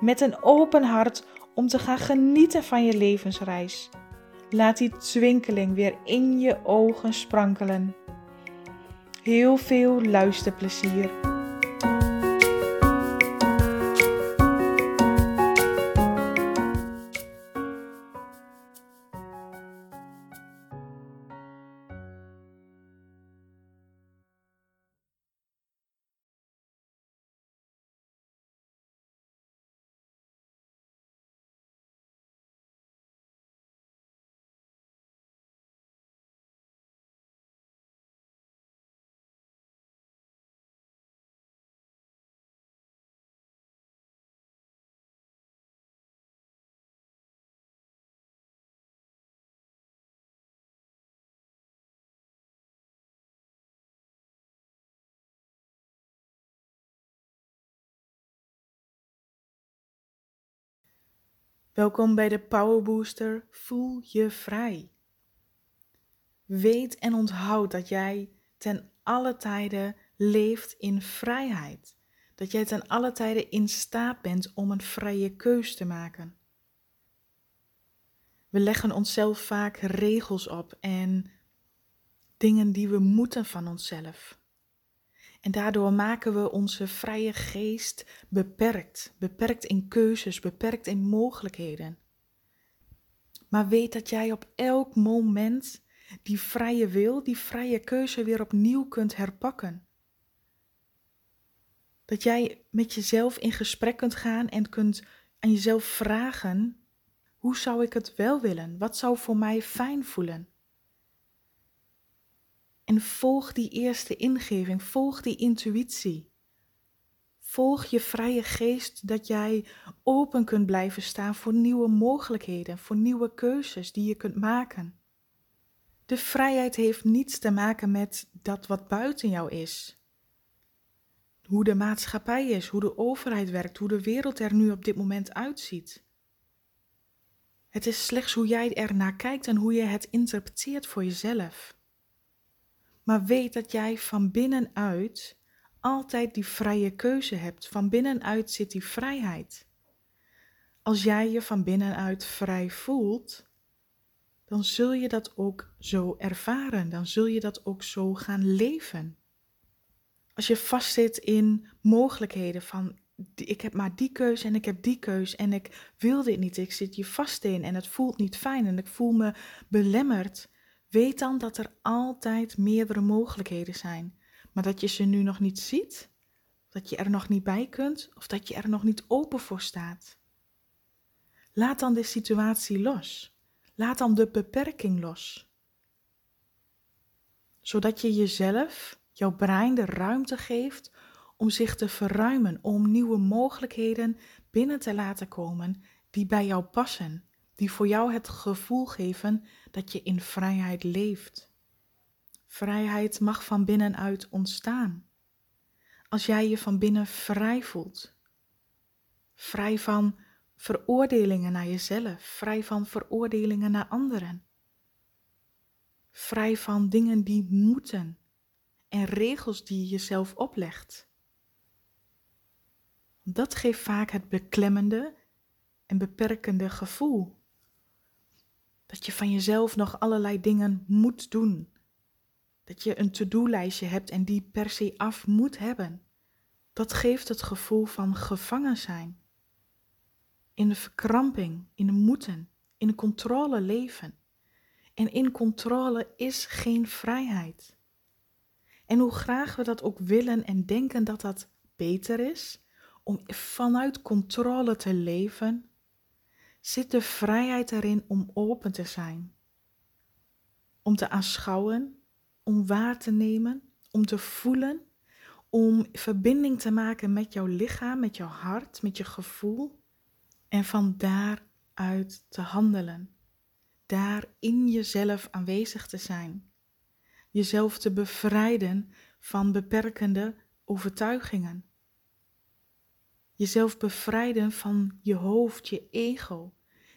met een open hart om te gaan genieten van je levensreis. Laat die twinkeling weer in je ogen sprankelen. Heel veel luisterplezier. Welkom bij de Power Booster Voel je vrij. Weet en onthoud dat jij ten alle tijden leeft in vrijheid. Dat jij ten alle tijden in staat bent om een vrije keus te maken. We leggen onszelf vaak regels op en dingen die we moeten van onszelf. En daardoor maken we onze vrije geest beperkt, beperkt in keuzes, beperkt in mogelijkheden. Maar weet dat jij op elk moment die vrije wil, die vrije keuze weer opnieuw kunt herpakken. Dat jij met jezelf in gesprek kunt gaan en kunt aan jezelf vragen: hoe zou ik het wel willen? Wat zou voor mij fijn voelen? En volg die eerste ingeving, volg die intuïtie. Volg je vrije geest dat jij open kunt blijven staan voor nieuwe mogelijkheden, voor nieuwe keuzes die je kunt maken. De vrijheid heeft niets te maken met dat wat buiten jou is. Hoe de maatschappij is, hoe de overheid werkt, hoe de wereld er nu op dit moment uitziet. Het is slechts hoe jij er naar kijkt en hoe je het interpreteert voor jezelf. Maar weet dat jij van binnenuit altijd die vrije keuze hebt. Van binnenuit zit die vrijheid. Als jij je van binnenuit vrij voelt, dan zul je dat ook zo ervaren. Dan zul je dat ook zo gaan leven. Als je vastzit in mogelijkheden van ik heb maar die keus en ik heb die keus en ik wil dit niet. Ik zit hier vast in en het voelt niet fijn en ik voel me belemmerd. Weet dan dat er altijd meerdere mogelijkheden zijn, maar dat je ze nu nog niet ziet, dat je er nog niet bij kunt of dat je er nog niet open voor staat. Laat dan de situatie los. Laat dan de beperking los. Zodat je jezelf, jouw brein, de ruimte geeft om zich te verruimen, om nieuwe mogelijkheden binnen te laten komen die bij jou passen die voor jou het gevoel geven dat je in vrijheid leeft. Vrijheid mag van binnenuit ontstaan. Als jij je van binnen vrij voelt. Vrij van veroordelingen naar jezelf, vrij van veroordelingen naar anderen. Vrij van dingen die moeten en regels die je jezelf oplegt. Dat geeft vaak het beklemmende en beperkende gevoel dat je van jezelf nog allerlei dingen moet doen. Dat je een to-do-lijstje hebt en die per se af moet hebben. Dat geeft het gevoel van gevangen zijn. In de verkramping, in de moeten, in de controle leven. En in controle is geen vrijheid. En hoe graag we dat ook willen en denken dat dat beter is, om vanuit controle te leven, zit de vrijheid erin om open te zijn. Om te aanschouwen, om waar te nemen, om te voelen, om verbinding te maken met jouw lichaam, met jouw hart, met je gevoel. En van daaruit te handelen. Daar in jezelf aanwezig te zijn. Jezelf te bevrijden van beperkende overtuigingen. Jezelf bevrijden van je hoofd, je ego,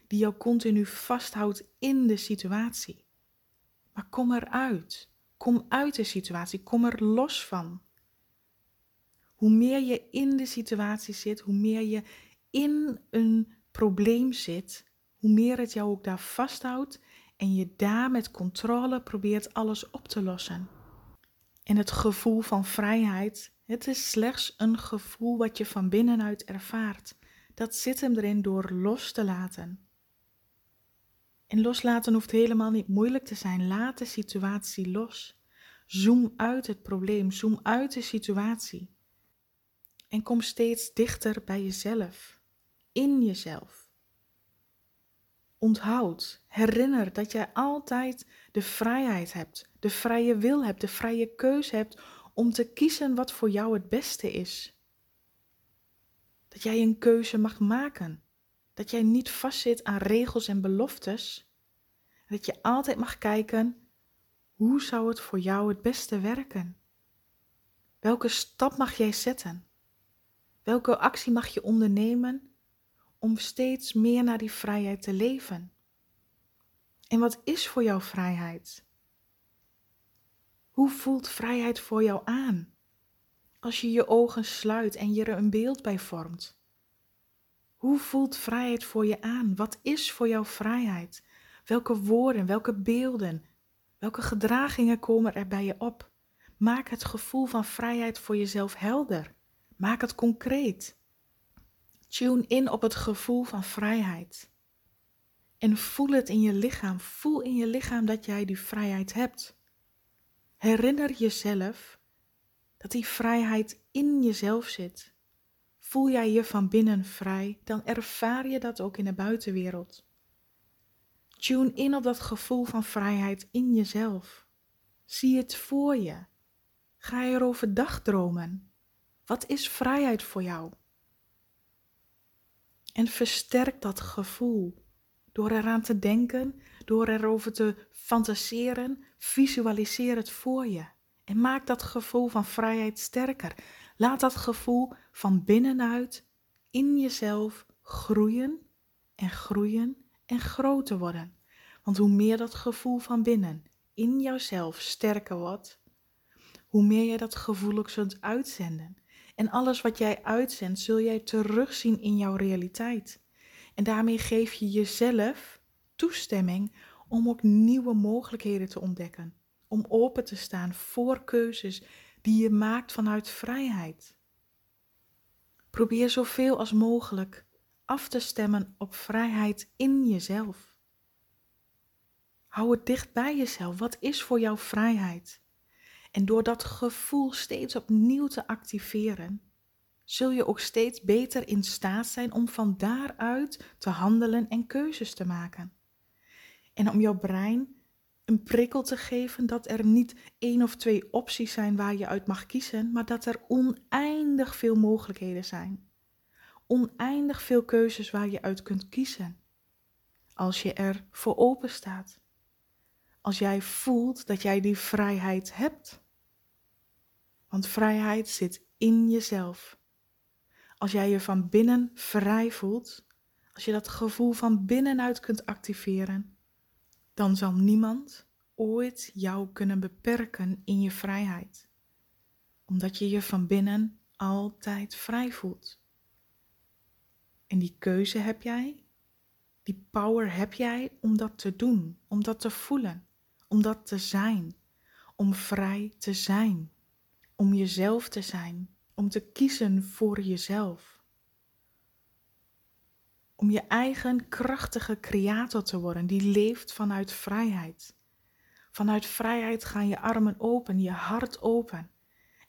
die jou continu vasthoudt in de situatie. Maar kom eruit. Kom uit de situatie. Kom er los van. Hoe meer je in de situatie zit, hoe meer je in een probleem zit, hoe meer het jou ook daar vasthoudt en je daar met controle probeert alles op te lossen. En het gevoel van vrijheid, het is slechts een gevoel wat je van binnenuit ervaart. Dat zit hem erin door los te laten. En loslaten hoeft helemaal niet moeilijk te zijn. Laat de situatie los. Zoom uit het probleem, zoom uit de situatie. En kom steeds dichter bij jezelf, in jezelf. Onthoud, herinner dat jij altijd de vrijheid hebt, de vrije wil hebt, de vrije keus hebt om te kiezen wat voor jou het beste is. Dat jij een keuze mag maken. Dat jij niet vastzit aan regels en beloftes. Dat je altijd mag kijken, hoe zou het voor jou het beste werken? Welke stap mag jij zetten? Welke actie mag je ondernemen om steeds meer naar die vrijheid te leven? En wat is voor jou vrijheid? Hoe voelt vrijheid voor jou aan? Als je je ogen sluit en je er een beeld bij vormt. Hoe voelt vrijheid voor je aan? Wat is voor jou vrijheid? Welke woorden, welke beelden, welke gedragingen komen er bij je op? Maak het gevoel van vrijheid voor jezelf helder. Maak het concreet. Tune in op het gevoel van vrijheid. En voel het in je lichaam. Voel in je lichaam dat jij die vrijheid hebt. Herinner jezelf dat die vrijheid in jezelf zit. Voel jij je van binnen vrij, dan ervaar je dat ook in de buitenwereld. Tune in op dat gevoel van vrijheid in jezelf. Zie het voor je. Ga erover dagdromen. Wat is vrijheid voor jou? En versterk dat gevoel door eraan te denken, door erover te fantaseren. Visualiseer het voor je en maak dat gevoel van vrijheid sterker. Laat dat gevoel van binnenuit in jezelf groeien en groeien en groter worden. Want hoe meer dat gevoel van binnen in jouzelf sterker wordt, hoe meer je dat gevoel ook zult uitzenden. En alles wat jij uitzendt, zul jij terugzien in jouw realiteit. En daarmee geef je jezelf toestemming om ook nieuwe mogelijkheden te ontdekken. Om open te staan voor keuzes die je maakt vanuit vrijheid. Probeer zoveel als mogelijk af te stemmen op vrijheid in jezelf. Hou het dicht bij jezelf. Wat is voor jou vrijheid? En door dat gevoel steeds opnieuw te activeren, zul je ook steeds beter in staat zijn om van daaruit te handelen en keuzes te maken. En om jouw brein een prikkel te geven dat er niet één of twee opties zijn waar je uit mag kiezen, maar dat er oneindig veel mogelijkheden zijn. Oneindig veel keuzes waar je uit kunt kiezen. Als je er voor open staat. Als jij voelt dat jij die vrijheid hebt. Want vrijheid zit in jezelf. Als jij je van binnen vrij voelt, als je dat gevoel van binnenuit kunt activeren, dan zal niemand ooit jou kunnen beperken in je vrijheid, omdat je je van binnen altijd vrij voelt. En die keuze heb jij, die power heb jij om dat te doen, om dat te voelen, om dat te zijn, om vrij te zijn, om jezelf te zijn, om te kiezen voor jezelf. Om je eigen krachtige creator te worden die leeft vanuit vrijheid. Vanuit vrijheid gaan je armen open, je hart open.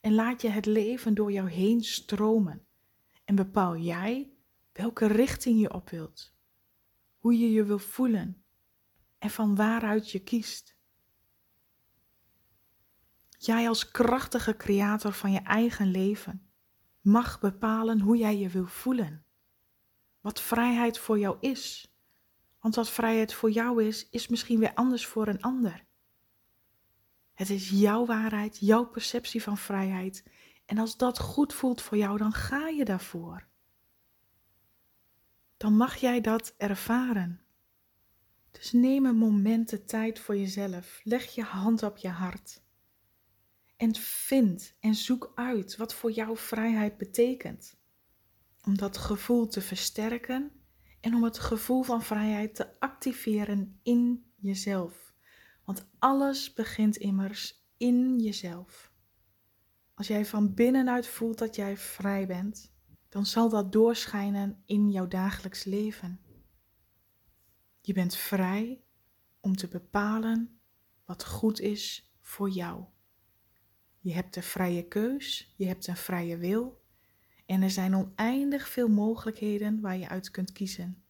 En laat je het leven door jou heen stromen. En bepaal jij welke richting je op wilt. Hoe je je wil voelen. En van waaruit je kiest. Jij als krachtige creator van je eigen leven mag bepalen hoe jij je wil voelen. Wat vrijheid voor jou is. Want wat vrijheid voor jou is, is misschien weer anders voor een ander. Het is jouw waarheid, jouw perceptie van vrijheid. En als dat goed voelt voor jou, dan ga je daarvoor. Dan mag jij dat ervaren. Dus neem een moment de tijd voor jezelf. Leg je hand op je hart. En vind en zoek uit wat voor jou vrijheid betekent. Om dat gevoel te versterken en om het gevoel van vrijheid te activeren in jezelf. Want alles begint immers in jezelf. Als jij van binnenuit voelt dat jij vrij bent, dan zal dat doorschijnen in jouw dagelijks leven. Je bent vrij om te bepalen wat goed is voor jou. Je hebt een vrije keus, je hebt een vrije wil en er zijn oneindig veel mogelijkheden waar je uit kunt kiezen.